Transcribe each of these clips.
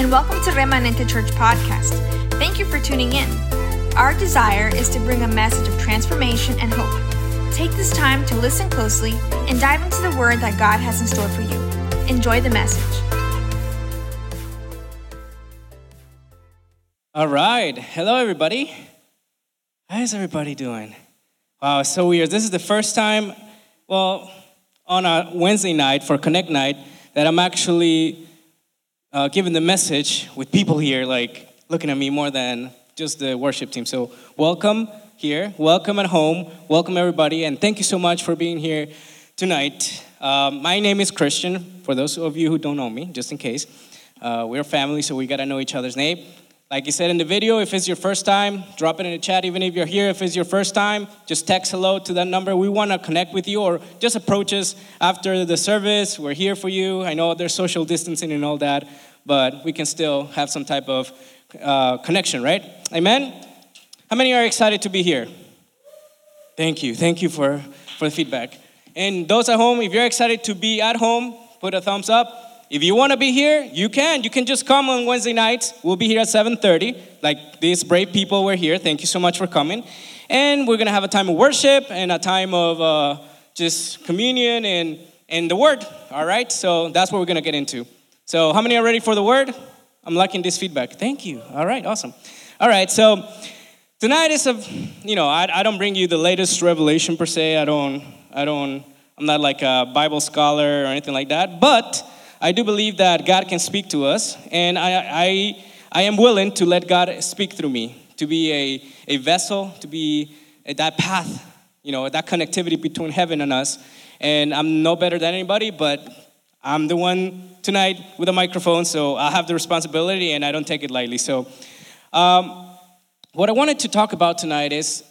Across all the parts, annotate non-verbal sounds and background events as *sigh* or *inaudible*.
and welcome to Remanente Church Podcast. Thank you for tuning in. Our desire is to bring a message of transformation and hope. Take this time to listen closely and dive into the word that God has in store for you. Enjoy the message. All right. Hello, everybody. How is everybody doing? Wow, so weird. This is the first time, well, on a Wednesday night for Connect Night that I'm actually uh, giving the message with people here, like looking at me more than just the worship team. So, welcome here, welcome at home, welcome everybody, and thank you so much for being here tonight. Um, my name is Christian, for those of you who don't know me, just in case. Uh, we're family, so we gotta know each other's name. Like you said in the video, if it's your first time, drop it in the chat. Even if you're here, if it's your first time, just text hello to that number. We want to connect with you or just approach us after the service. We're here for you. I know there's social distancing and all that, but we can still have some type of uh, connection, right? Amen? How many are excited to be here? Thank you. Thank you for, for the feedback. And those at home, if you're excited to be at home, put a thumbs up. If you want to be here, you can. You can just come on Wednesday nights. We'll be here at 7:30. Like these brave people were here. Thank you so much for coming. And we're gonna have a time of worship and a time of uh, just communion and and the word. All right. So that's what we're gonna get into. So how many are ready for the word? I'm liking this feedback. Thank you. All right. Awesome. All right. So tonight is a, you know, I, I don't bring you the latest revelation per se. I don't. I don't. I'm not like a Bible scholar or anything like that. But I do believe that God can speak to us, and I, I, I am willing to let God speak through me, to be a, a vessel, to be that path, you know, that connectivity between heaven and us. And I'm no better than anybody, but I'm the one tonight with a microphone, so I have the responsibility and I don't take it lightly. So, um, what I wanted to talk about tonight is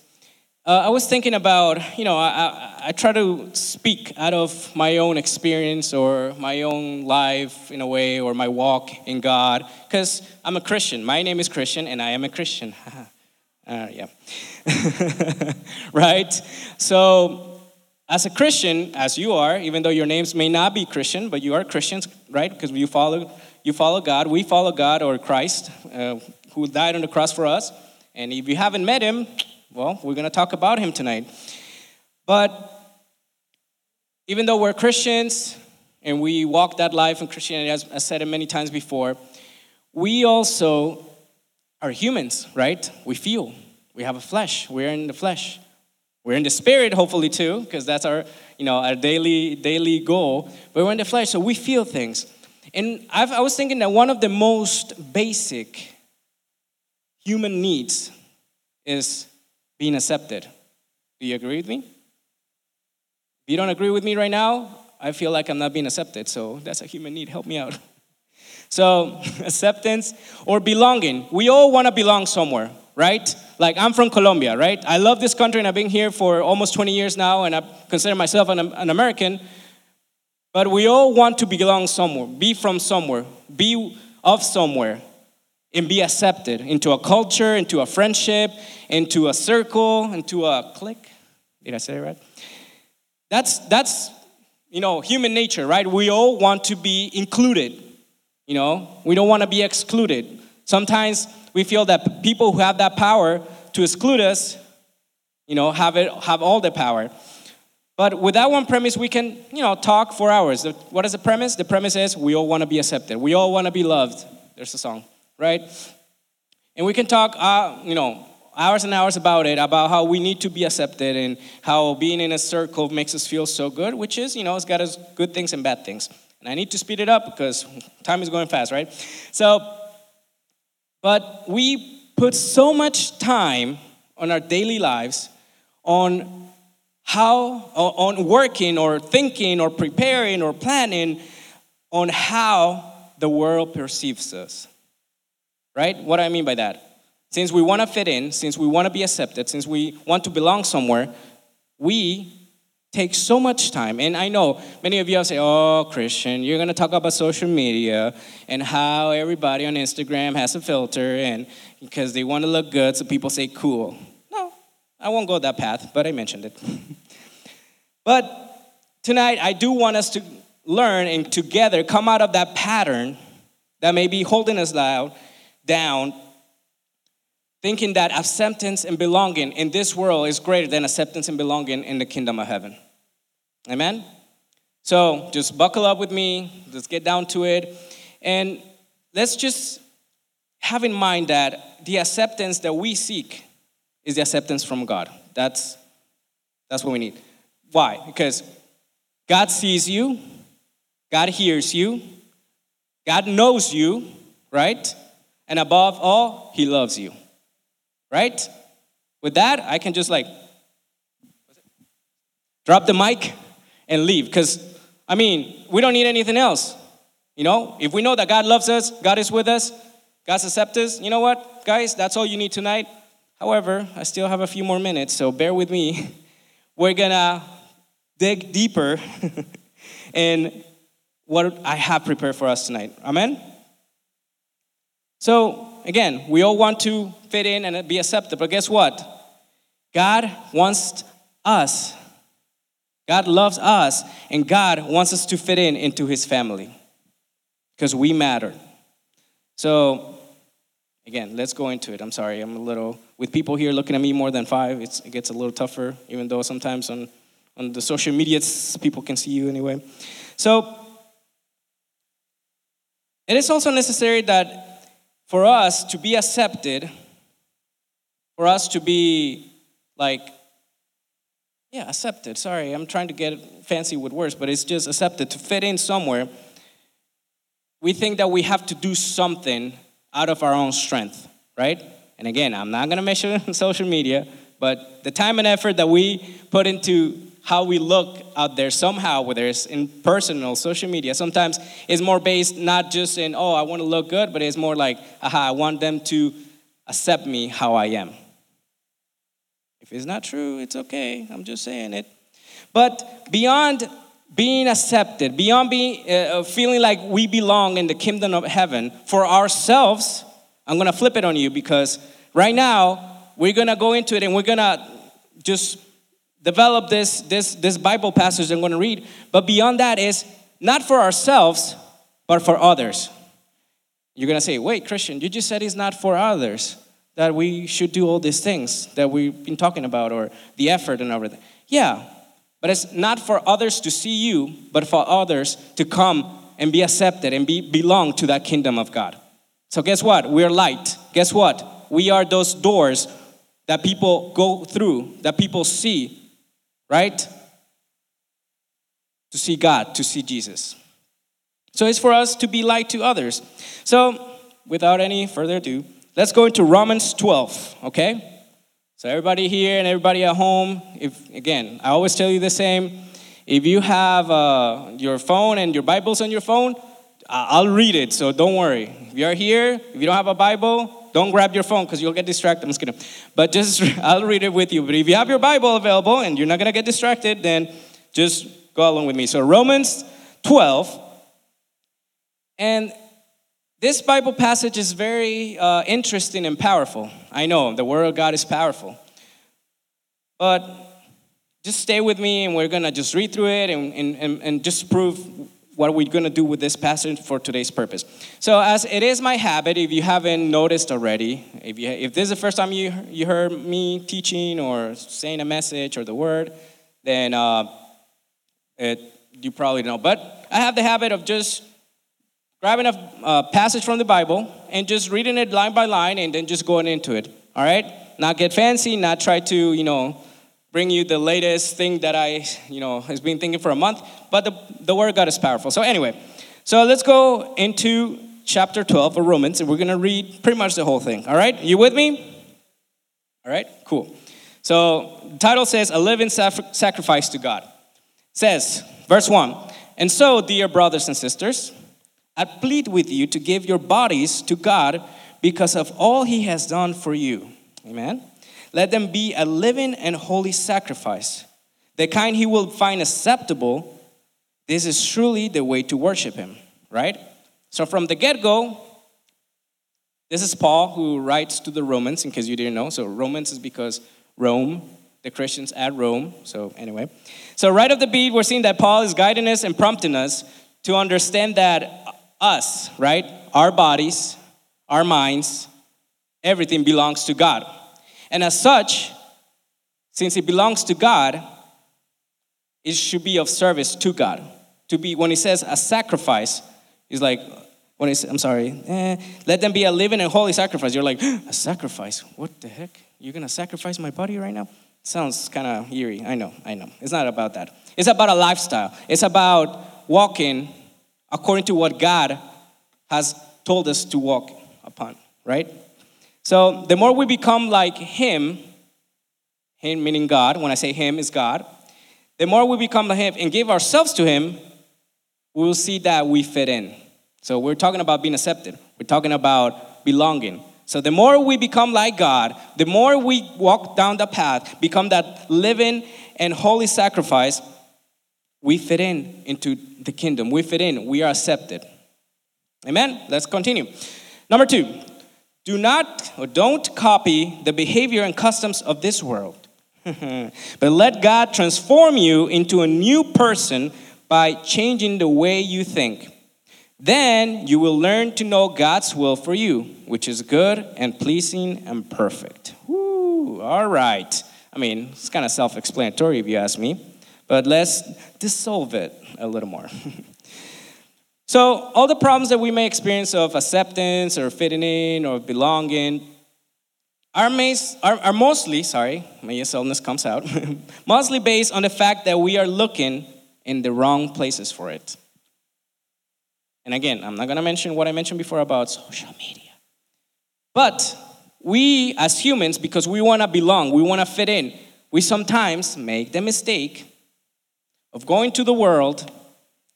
uh, I was thinking about, you know, I, I, I, try to speak out of my own experience or my own life in a way or my walk in God because I'm a Christian. My name is Christian and I am a Christian. *laughs* uh, yeah. *laughs* right? So, as a Christian, as you are, even though your names may not be Christian, but you are Christians, right? Because you follow, you follow God. We follow God or Christ uh, who died on the cross for us. And if you haven't met him, well, we're going to talk about him tonight. But even though we're Christians and we walk that life in Christianity, as I said it many times before, we also are humans, right? We feel. We have a flesh. We're in the flesh. We're in the spirit, hopefully too, because that's our, you know, our daily daily goal. But we're in the flesh, so we feel things. And I've, I was thinking that one of the most basic human needs is being accepted. Do you agree with me? If you don't agree with me right now, I feel like I'm not being accepted. So that's a human need. Help me out. *laughs* So, *laughs* acceptance or belonging. We all want to belong somewhere, right? Like, I'm from Colombia, right? I love this country and I've been here for almost 20 years now, and I consider myself an, an American. But we all want to belong somewhere, be from somewhere, be of somewhere and be accepted into a culture, into a friendship, into a circle, into a clique. Did I say it right? That's that's you know human nature, right? We all want to be included. You know, we don't want to be excluded. Sometimes we feel that people who have that power to exclude us, you know, have it have all the power. But with that one premise, we can, you know, talk for hours. What is the premise? The premise is we all want to be accepted. We all want to be loved. There's a song right? And we can talk, uh, you know, hours and hours about it, about how we need to be accepted and how being in a circle makes us feel so good, which is, you know, it's got its good things and bad things. And I need to speed it up because time is going fast, right? So, but we put so much time on our daily lives on how, on working or thinking or preparing or planning on how the world perceives us right? What do I mean by that? Since we want to fit in, since we want to be accepted, since we want to belong somewhere, we take so much time. And I know many of you say, oh, Christian, you're going to talk about social media and how everybody on Instagram has a filter and because they want to look good, so people say cool. No, I won't go that path, but I mentioned it. *laughs* but tonight, I do want us to learn and together come out of that pattern that may be holding us down, down thinking that acceptance and belonging in this world is greater than acceptance and belonging in the kingdom of heaven. Amen? So just buckle up with me, let's get down to it, and let's just have in mind that the acceptance that we seek is the acceptance from God. That's, that's what we need. Why? Because God sees you, God hears you, God knows you, right? And above all, He loves you right? With that, I can just like drop the mic and leave because, I mean, we don't need anything else. You know, if we know that God loves us, God is with us, God's accepts us, you know what, guys, that's all you need tonight. However, I still have a few more minutes, so bear with me. *laughs* We're gonna dig deeper *laughs* in what I have prepared for us tonight. Amen? So, again, we all want to fit in and be accepted, but guess what? God wants us. God loves us, and God wants us to fit in into His family because we matter. So, again, let's go into it. I'm sorry, I'm a little, with people here looking at me more than five, it gets a little tougher, even though sometimes on, on the social media, people can see you anyway. So, it is also necessary that for us to be accepted, for us to be like, yeah, accepted. Sorry, I'm trying to get fancy with words, but it's just accepted, to fit in somewhere. We think that we have to do something out of our own strength, right? And again, I'm not gonna mention *laughs* social media, but the time and effort that we put into how we look out there somehow, whether it's in personal, social media, sometimes it's more based not just in, oh, I want to look good, but it's more like, aha, I want them to accept me how I am. If it's not true, it's okay. I'm just saying it. But beyond being accepted, beyond being uh, uh feeling like we belong in the kingdom of heaven for ourselves, I'm gonna flip it on you because right now we're gonna go into it and we're gonna just develop this, this, this Bible passage I'm going to read. But beyond that is not for ourselves, but for others. You're going to say, wait, Christian, you just said it's not for others, that we should do all these things that we've been talking about, or the effort and everything. Yeah, but it's not for others to see you, but for others to come and be accepted and be, belong to that kingdom of God. So, guess what? We're light. Guess what? We are those doors that people go through, that people see, right? To see God, to see Jesus. So it's for us to be light to others. So, without any further ado, let's go into Romans 12, okay? So, everybody here and everybody at home, if again, I always tell you the same. If you have uh, your phone and your Bibles on your phone, I'll read it, so don't worry. If you're here, if you don't have a Bible, don't grab your phone because you'll get distracted. I'm just kidding. But just, *laughs* I'll read it with you. But if you have your Bible available and you're not going to get distracted, then just go along with me. So, Romans 12. And this Bible passage is very uh, interesting and powerful. I know the Word of God is powerful. But just stay with me and we're going to just read through it and, and, and just prove what we're going to do with this passage for today's purpose. So, as it is my habit, if you haven't noticed already, if, you, if this is the first time you, you heard me teaching or saying a message or the word, then uh, it, you probably know. But I have the habit of just grabbing a passage from the Bible and just reading it line by line and then just going into it. All right? Not get fancy, not try to, you know, bring you the latest thing that I, you know, has been thinking for a month, but the, the word of God is powerful. So anyway, so let's go into chapter 12 of Romans, and we're going to read pretty much the whole thing. All right? You with me? All right? Cool. So the title says, A Living Sacrifice to God. It says, verse 1, And so, dear brothers and sisters, I plead with you to give your bodies to God because of all he has done for you. Amen. Let them be a living and holy sacrifice, the kind he will find acceptable. This is truly the way to worship him, right? So, from the get go, this is Paul who writes to the Romans, in case you didn't know. So, Romans is because Rome, the Christians at Rome. So, anyway. So, right off the beat, we're seeing that Paul is guiding us and prompting us to understand that us, right? Our bodies, our minds, everything belongs to God. And as such, since it belongs to God, it should be of service to God. To be, when he says a sacrifice, he's like, when it's, I'm sorry, eh, let them be a living and holy sacrifice. You're like, a sacrifice? What the heck? You're gonna sacrifice my body right now? Sounds kind of eerie. I know, I know. It's not about that. It's about a lifestyle. It's about walking according to what God has told us to walk upon, right? So the more we become like Him, Him meaning God, when I say Him is God, the more we become like Him and give ourselves to Him, we will see that we fit in. So we're talking about being accepted, we're talking about belonging. So the more we become like God, the more we walk down the path, become that living and holy sacrifice, we fit in into the kingdom. We fit in, we are accepted. Amen? Let's continue. Number two, do not or don't copy the behavior and customs of this world, *laughs* but let God transform you into a new person by changing the way you think. Then you will learn to know God's will for you, which is good and pleasing and perfect. Woo, all right. I mean, it's kind of self explanatory if you ask me, but let's dissolve it a little more. *laughs* so, all the problems that we may experience of acceptance or fitting in or belonging are, are, are mostly, sorry, my illness comes out, *laughs* mostly based on the fact that we are looking in the wrong places for it. And again, I'm not going to mention what I mentioned before about social media. But we as humans, because we want to belong, we want to fit in, we sometimes make the mistake of going to the world,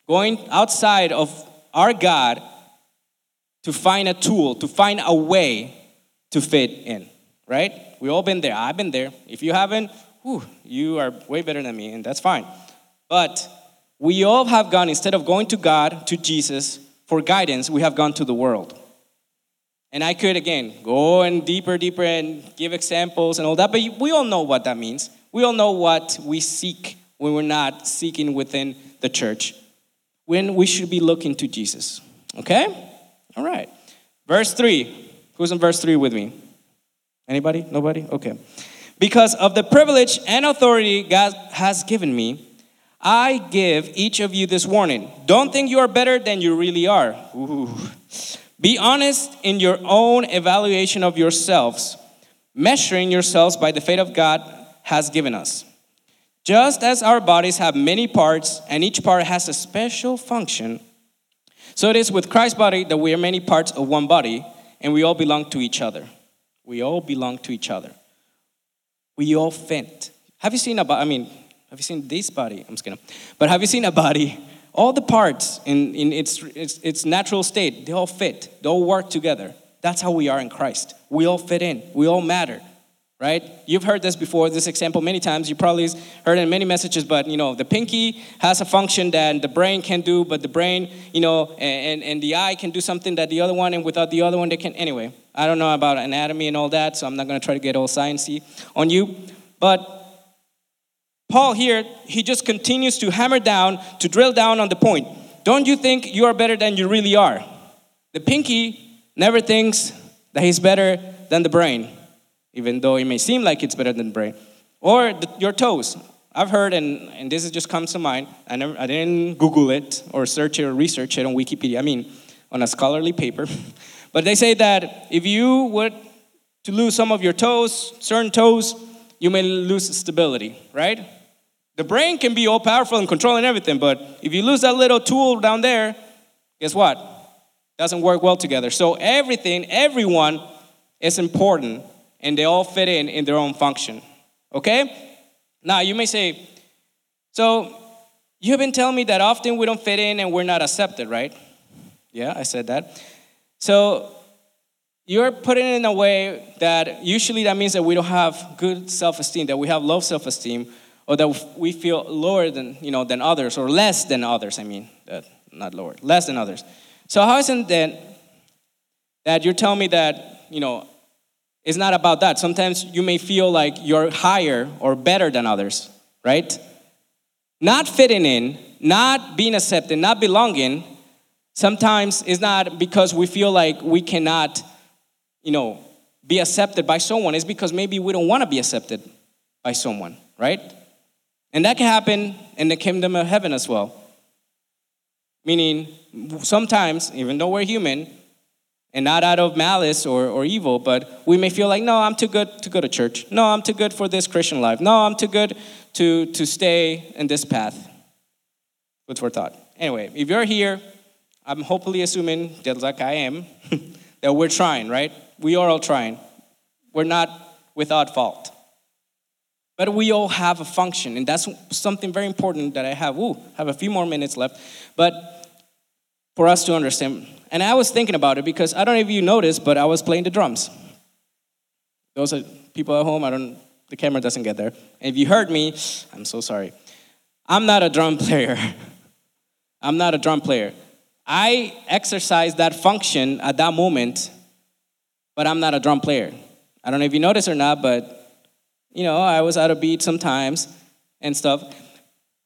going outside of our God to find a tool, to find a way to fit in, right? We all been there. I've been there. If you haven't, whew, you are way better than me, and that's fine. But we all have gone, instead of going to God, to Jesus for guidance, we have gone to the world. And I could, again, go and deeper, deeper and give examples and all that, but we all know what that means. We all know what we seek when we're not seeking within the church, when we should be looking to Jesus. Okay? All right. Verse 3. Who's in verse 3 with me? Anybody? Nobody? Okay. Because of the privilege and authority God has given me, I give each of you this warning. Don't think you are better than you really are. Ooh. Be honest in your own evaluation of yourselves, measuring yourselves by the faith of God has given us. Just as our bodies have many parts and each part has a special function, so it is with Christ's body that we are many parts of one body and we all belong to each other. We all belong to each other. We all fit. Have you seen a body? I mean, have you seen this body? I'm just kidding. But have you seen a body? All the parts in, in its, its, its natural state, they all fit, they all work together. That's how we are in Christ. We all fit in, we all matter right? You've heard this before, this example many times. You probably heard it in many messages, but you know, the pinky has a function that the brain can do, but the brain, you know, and, and the eye can do something that the other one, and without the other one, they can. Anyway, I don't know about anatomy and all that, so I'm not going to try to get all sciencey on you. But Paul here, he just continues to hammer down, to drill down on the point. Don't you think you are better than you really are? The pinky never thinks that he's better than the brain even though it may seem like it's better than brain. Or the, your toes. I've heard, and, and this just comes to mind, I, never, I didn't Google it or search it or research it on Wikipedia, I mean, on a scholarly paper. *laughs* but they say that if you were to lose some of your toes, certain toes, you may lose stability, right? The brain can be all powerful and controlling everything, but if you lose that little tool down there, guess what? Doesn't work well together. So everything, everyone is important and they all fit in in their own function. Okay? Now, you may say, so you've been telling me that often we don't fit in and we're not accepted, right? Yeah, I said that. So you're putting it in a way that usually that means that we don't have good self-esteem, that we have low self-esteem, or that we feel lower than you know than others, or less than others. I mean, uh, not lower, less than others. So how is it then that you're telling me that you know it's not about that. Sometimes you may feel like you're higher or better than others, right? Not fitting in, not being accepted, not belonging Sometimes it's not because we feel like we cannot, you know, be accepted by someone. It's because maybe we don't want to be accepted by someone, right? And that can happen in the kingdom of heaven as well. Meaning, sometimes, even though we're human, and not out of malice or, or evil, but we may feel like, no, I'm too good to go to church. No, I'm too good for this Christian life. No, I'm too good to, to stay in this path. Food for thought. Anyway, if you're here, I'm hopefully assuming, just like I am, *laughs* that we're trying, right? We are all trying. We're not without fault. But we all have a function, and that's something very important that I have. Ooh, have a few more minutes left. But for us to understand, and I was thinking about it because I don't know if you noticed, but I was playing the drums. Those are people at home, I don't, the camera doesn't get there. And if you heard me, I'm so sorry. I'm not a drum *laughs* player. I'm not a drum player. I exercise that function at that moment, but I'm not a drum player. I don't know if you noticed or not, but you know, I was out of beat sometimes and stuff.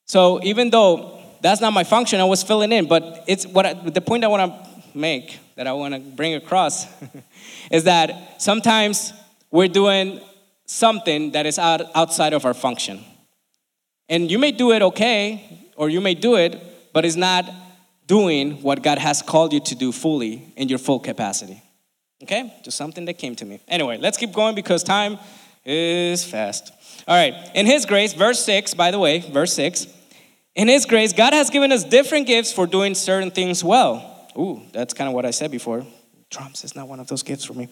So even though that's not my function, I was filling in, but it's what I, the point I want to make, that I want to bring across, *laughs* is that sometimes we're doing something that is out, outside of our function. And you may do it okay, or you may do it, but it's not doing what God has called you to do fully in your full capacity. Okay? Just something that came to me. Anyway, let's keep going because time is fast. All right. In His grace, verse 6, by the way, verse 6. In His grace, God has given us different gifts for doing certain things well. Ooh, that's kind of what I said before. Drums is not one of those gifts for me.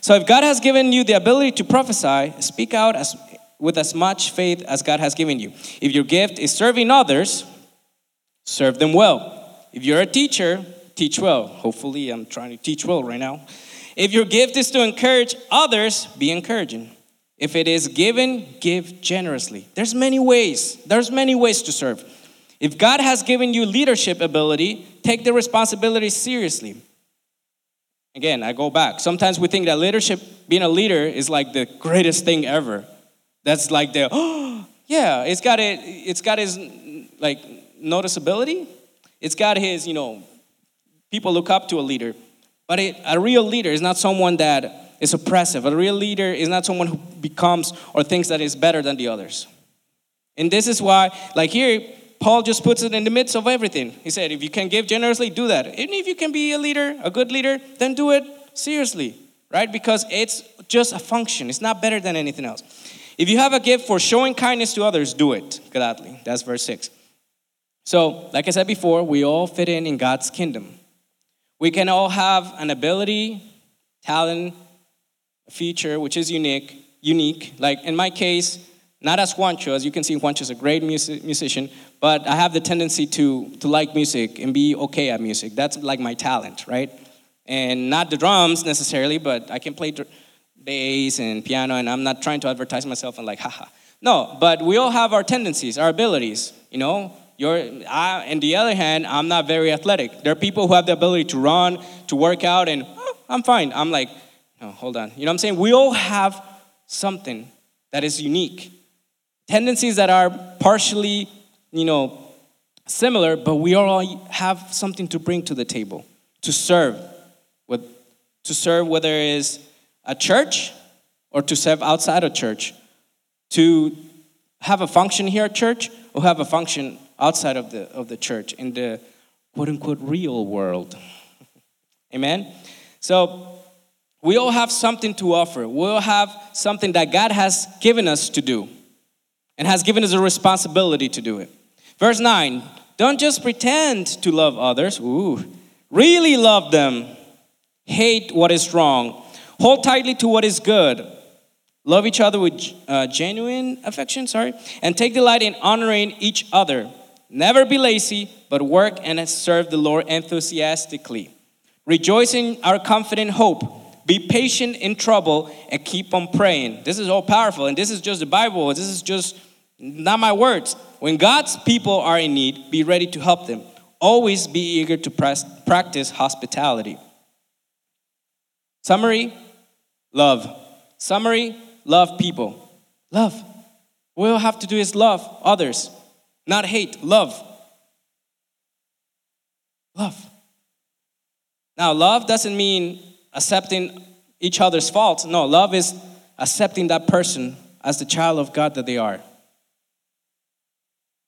So if God has given you the ability to prophesy, speak out as, with as much faith as God has given you. If your gift is serving others, serve them well. If you're a teacher, teach well. Hopefully, I'm trying to teach well right now. If your gift is to encourage others, be encouraging. If it is given, give generously. There's many ways. There's many ways to serve. If God has given you leadership ability, take the responsibility seriously. Again, I go back. Sometimes we think that leadership, being a leader, is like the greatest thing ever. That's like the, oh, *gasps* yeah, it's got it, it's got his like noticeability. It's got his, you know, people look up to a leader. But it, a real leader is not someone that is oppressive. A real leader is not someone who becomes or thinks that is better than the others. And this is why, like here, Paul just puts it in the midst of everything. He said, if you can give generously, do that. And if you can be a leader, a good leader, then do it seriously, right? Because it's just a function, it's not better than anything else. If you have a gift for showing kindness to others, do it gladly. That's verse 6. So, like I said before, we all fit in in God's kingdom. We can all have an ability, talent, a feature which is unique, unique. Like in my case, not as Juancho, as you can see, Juancho's a great music, musician, but I have the tendency to, to like music and be okay at music. That's like my talent, right? And not the drums necessarily, but I can play bass and piano, and I'm not trying to advertise myself and like, haha. No, but we all have our tendencies, our abilities, you know? You're, I, on the other hand, I'm not very athletic. There are people who have the ability to run, to work out, and oh, I'm fine. I'm like, no, hold on. You know what I'm saying? We all have something that is unique tendencies that are partially, you know, similar, but we all have something to bring to the table, to serve, with, to serve whether it is a church or to serve outside of church, to have a function here at church or have a function outside of the, of the church in the quote unquote real world. *laughs* Amen? So we all have something to offer. We all have something that God has given us to do and has given us a responsibility to do it. Verse 9 Don't just pretend to love others, ooh, really love them. Hate what is wrong. Hold tightly to what is good. Love each other with uh, genuine affection, sorry, and take delight in honoring each other. Never be lazy, but work and serve the Lord enthusiastically. Rejoice in our confident hope be patient in trouble and keep on praying. This is all powerful, and this is just the Bible. This is just not my words. When God's people are in need, be ready to help them. Always be eager to practice hospitality. Summary love. Summary love people. Love. What we all have to do is love others, not hate, love. Love. Now, love doesn't mean accepting each other's faults. No, love is accepting that person as the child of God that they are.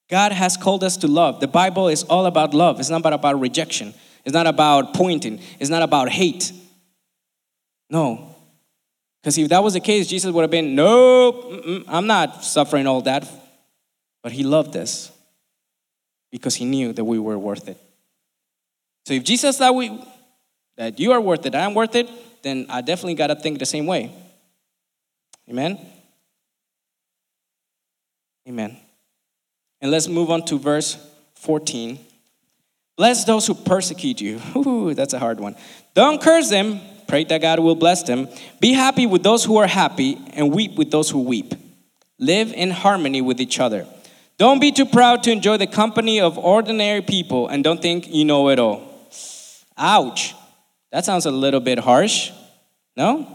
God has called us to love. The Bible is all about love. It's not about rejection. It's not about pointing. It's not about hate. No. Because if that was the case, Jesus would have been, nope, I'm not suffering all that. But he loved us because he knew that we were worth it. So if Jesus thought we, that you are worth it, I'm worth it, then I definitely got to think the same way. Amen? Amen. And let's move on to verse 14. Bless those who persecute you. *laughs* Ooh, that's a hard one. Don't curse them. Pray that God will bless them. Be happy with those who are happy and weep with those who weep. Live in harmony with each other. Don't be too proud to enjoy the company of ordinary people and don't think you know it all. Ouch. That sounds a little bit harsh. No?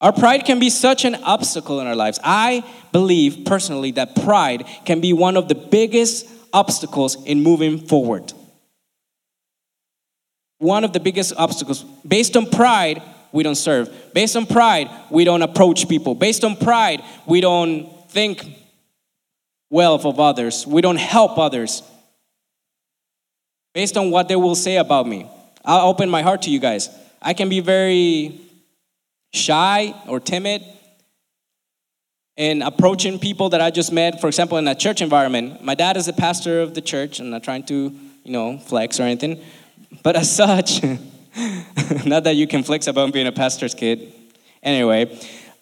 Our pride can be such an obstacle in our lives. I believe personally that pride can be one of the biggest obstacles in moving forward. One of the biggest obstacles. Based on pride, we don't serve. Based on pride, we don't approach people. Based on pride, we don't think well of others. We don't help others. Based on what they will say about me. I'll open my heart to you guys. I can be very shy or timid in approaching people that I just met, for example, in a church environment. My dad is a pastor of the church, I'm not trying to, you know, flex or anything. But as such, *laughs* not that you can flex about being a pastor's kid. Anyway,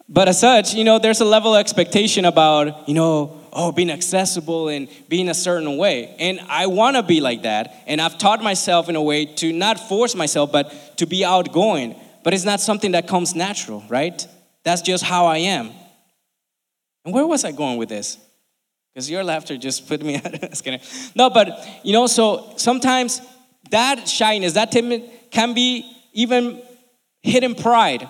but as such, you know, there's a level of expectation about, you know, oh, being accessible and being a certain way. And I want to be like that. And I've taught myself in a way to not force myself, but to be outgoing. But it's not something that comes natural, right? That's just how I am. And where was I going with this? Because your laughter just put me *laughs* out. no, but you know, so sometimes that shyness, that timid, can be even hidden pride.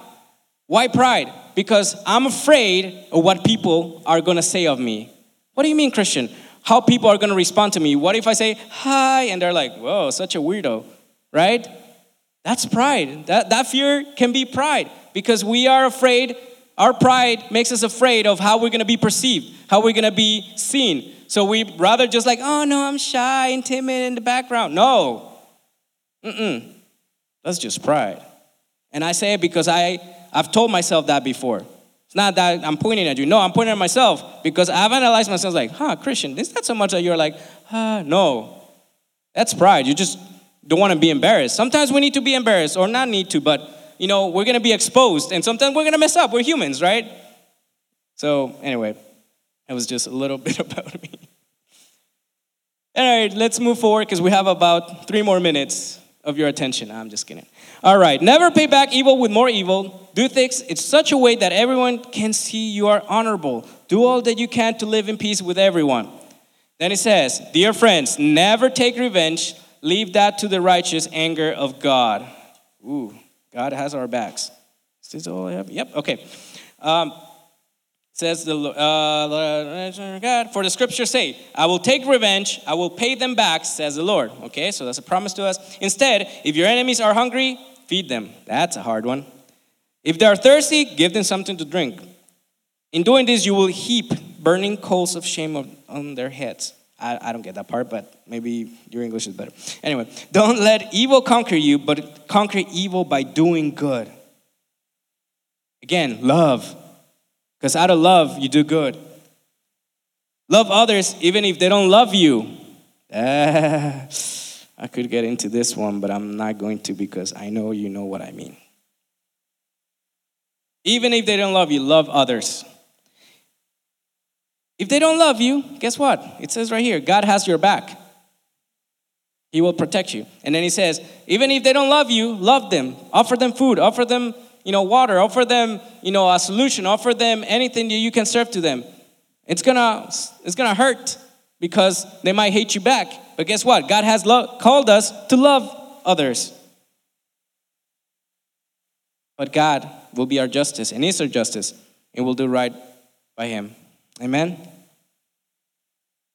Why pride? Because I'm afraid of what people are gonna say of me. What do you mean, Christian? How people are gonna respond to me? What if I say hi and they're like, whoa, such a weirdo, right? That's pride. That, that fear can be pride because we are afraid. Our pride makes us afraid of how we're gonna be perceived, how we're gonna be seen. So we rather just like, oh no, I'm shy and timid in the background. No. Mm-mm. That's just pride. And I say it because I, I've told myself that before. It's not that I'm pointing at you. No, I'm pointing at myself because I've analyzed myself like, huh, Christian, it's not so much that you're like, ah, no. That's pride. You just don't want to be embarrassed. Sometimes we need to be embarrassed or not need to, but you know, we're going to be exposed and sometimes we're going to mess up. We're humans, right? So, anyway, it was just a little *laughs* bit about me. All right, let's move forward because we have about three more minutes of your attention. I'm just kidding. All right, never pay back evil with more evil. Do things in such a way that everyone can see you are honorable. Do all that you can to live in peace with everyone. Then it says, Dear friends, never take revenge. Leave that to the righteous anger of God. Ooh, God has our backs. Is this all I have? Yep, okay. Um, says the uh, God, for the scriptures say, I will take revenge, I will pay them back, says the Lord. Okay, so that's a promise to us. Instead, if your enemies are hungry, feed them. That's a hard one. If they are thirsty, give them something to drink. In doing this, you will heap burning coals of shame on their heads. I, I don't get that part, but maybe your English is better. Anyway, don't let evil conquer you, but conquer evil by doing good. Again, love because out of love, you do good. Love others even if they don't love you. Uh, *laughs* I could get into this one, but I'm not going to because I know you know what I mean. Even if they don't love you, love others. If they don't love you, guess what? It says right here God has your back. He will protect you. And then he says, even if they don't love you, love them. Offer them food, offer them you know, water, offer them, you know, a solution, offer them anything that you can serve to them. It's gonna, it's gonna hurt because they might hate you back. But guess what? God has lo- called us to love others. But God will be our justice and is our justice, and we'll do right by Him. Amen.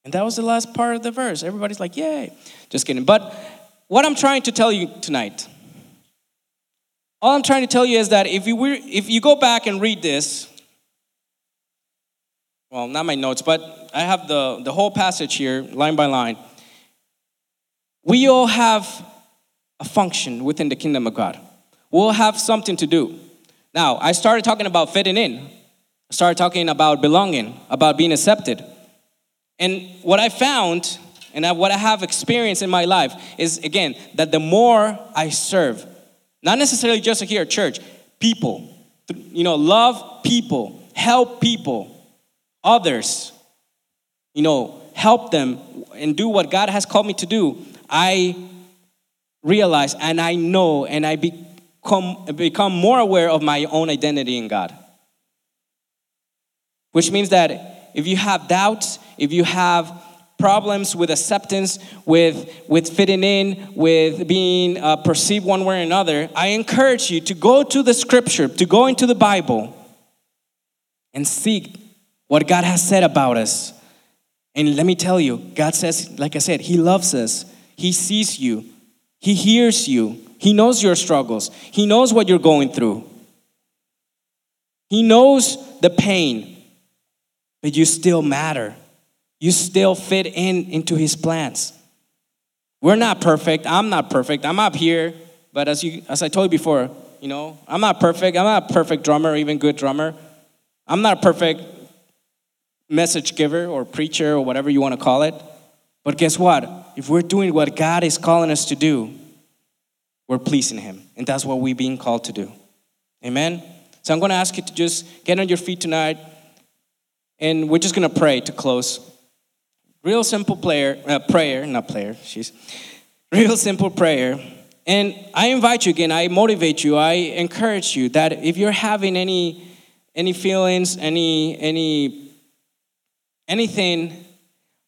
And that was the last part of the verse. Everybody's like, yay. Just kidding. But what I'm trying to tell you tonight, all I'm trying to tell you is that if you, were, if you go back and read this, well, not my notes, but I have the, the whole passage here, line by line. We all have a function within the kingdom of God. We'll have something to do. Now, I started talking about fitting in. I started talking about belonging, about being accepted. And what I found, and what I have experienced in my life, is again, that the more I serve, not necessarily just here at church, people, you know, love people, help people, others, you know, help them and do what God has called me to do, I realize and I know and I become, become more aware of my own identity in God. Which means that if you have doubts, if you have problems with acceptance, with, with fitting in, with being uh, perceived one way or another, I encourage you to go to the scripture, to go into the Bible and seek what God has said about us. And let me tell you, God says, like I said, He loves us, He sees you, He hears you, He knows your struggles, He knows what you're going through. He knows the pain, but you still matter. You still fit in into His plans. We're not perfect. I'm not perfect. I'm up here, but as you as I told you before, you know, I'm not perfect. I'm not a perfect drummer, even good drummer. I'm not perfect message giver or preacher or whatever you want to call it. But guess what? If we're doing what God is calling us to do, we're pleasing Him. And that's what we're being called to do. Amen? So I'm going to ask you to just get on your feet tonight. And we're just going to pray to close. Real simple prayer, uh, prayer, not prayer, she's real simple prayer. And I invite you again, I motivate you, I encourage you that if you're having any any feelings, any any anything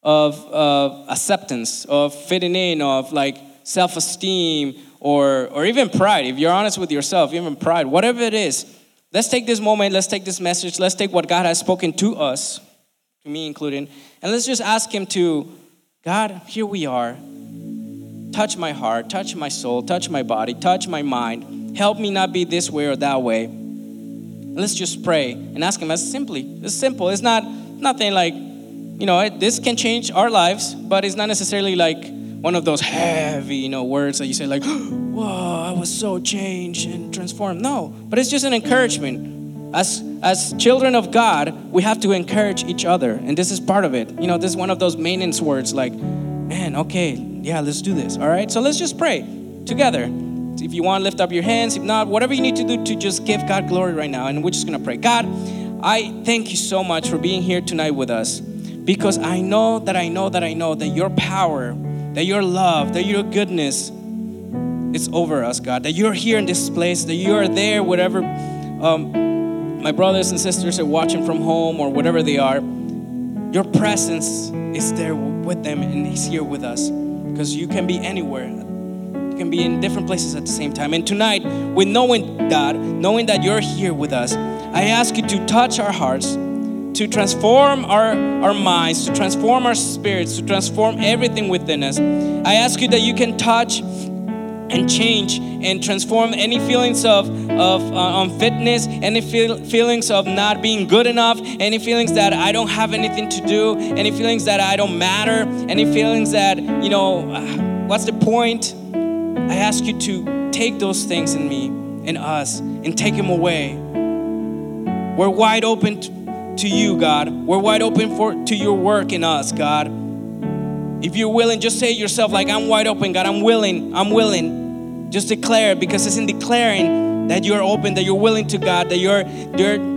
of, acceptance, of fitting in, of like self esteem, or, or even pride, if you're honest with yourself, even pride, whatever it is, let's take this moment, let's take this message, let's take what God has spoken to us, to me including, and let's just ask Him to, God, here we are. Touch my heart, touch my soul, touch my body, touch my mind. Help me not be this way or that way. Let's just pray and ask Him as simply. It's simple. It's not nothing like you know, it, this can change our lives, but it's not necessarily like one of those heavy, you know, words that you say like, *gasps* "Whoa, I was so changed and transformed." No, but it's just an encouragement. As as children of God, we have to encourage each other, and this is part of it. You know, this is one of those maintenance words like, "Man, okay, yeah, let's do this." All right, so let's just pray together. If you want, lift up your hands. If not, whatever you need to do to just give God glory right now, and we're just gonna pray. God, I thank you so much for being here tonight with us because I know that I know that I know that your power, that your love, that your goodness is over us, God. That you're here in this place, that you are there, whatever um, my brothers and sisters are watching from home or whatever they are. Your presence is there with them and He's here with us because you can be anywhere. You can be in different places at the same time. And tonight, with knowing God, knowing that you're here with us, I ask you to touch our hearts to transform our, our minds, to transform our spirits, to transform everything within us. I ask you that you can touch and change and transform any feelings of, of uh, unfitness, any feel, feelings of not being good enough, any feelings that I don't have anything to do, any feelings that I don't matter, any feelings that, you know, *sighs* what's the point? I ask you to take those things in me, in us, and take them away. We're wide open to, to you, God. We're wide open for to your work in us, God. If you're willing, just say yourself, like, I'm wide open, God. I'm willing. I'm willing. Just declare because it's in declaring that you're open, that you're willing to God, that you're, you're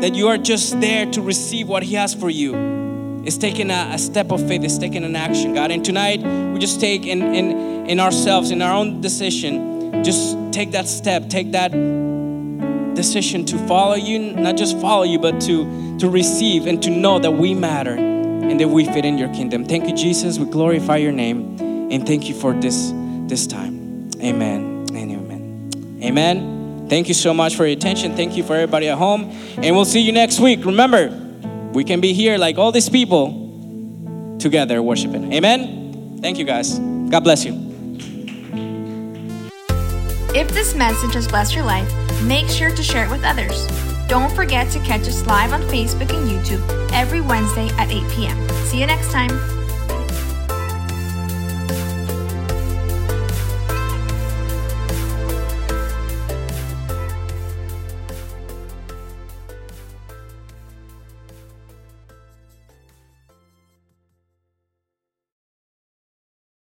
that you are just there to receive what He has for you. It's taking a, a, step of faith, it's taking an action, God. And tonight we just take in, in in ourselves, in our own decision, just take that step, take that decision to follow you, not just follow you, but to, to receive and to know that we matter and that we fit in your kingdom. Thank you, Jesus. We glorify your name and thank you for this, this time. Amen and amen. Amen. Thank you so much for your attention. Thank you for everybody at home. And we'll see you next week. Remember, we can be here like all these people together worshiping. Amen. Thank you, guys. God bless you. If this message has blessed your life, make sure to share it with others. Don't forget to catch us live on Facebook and YouTube every Wednesday at 8 p.m. See you next time.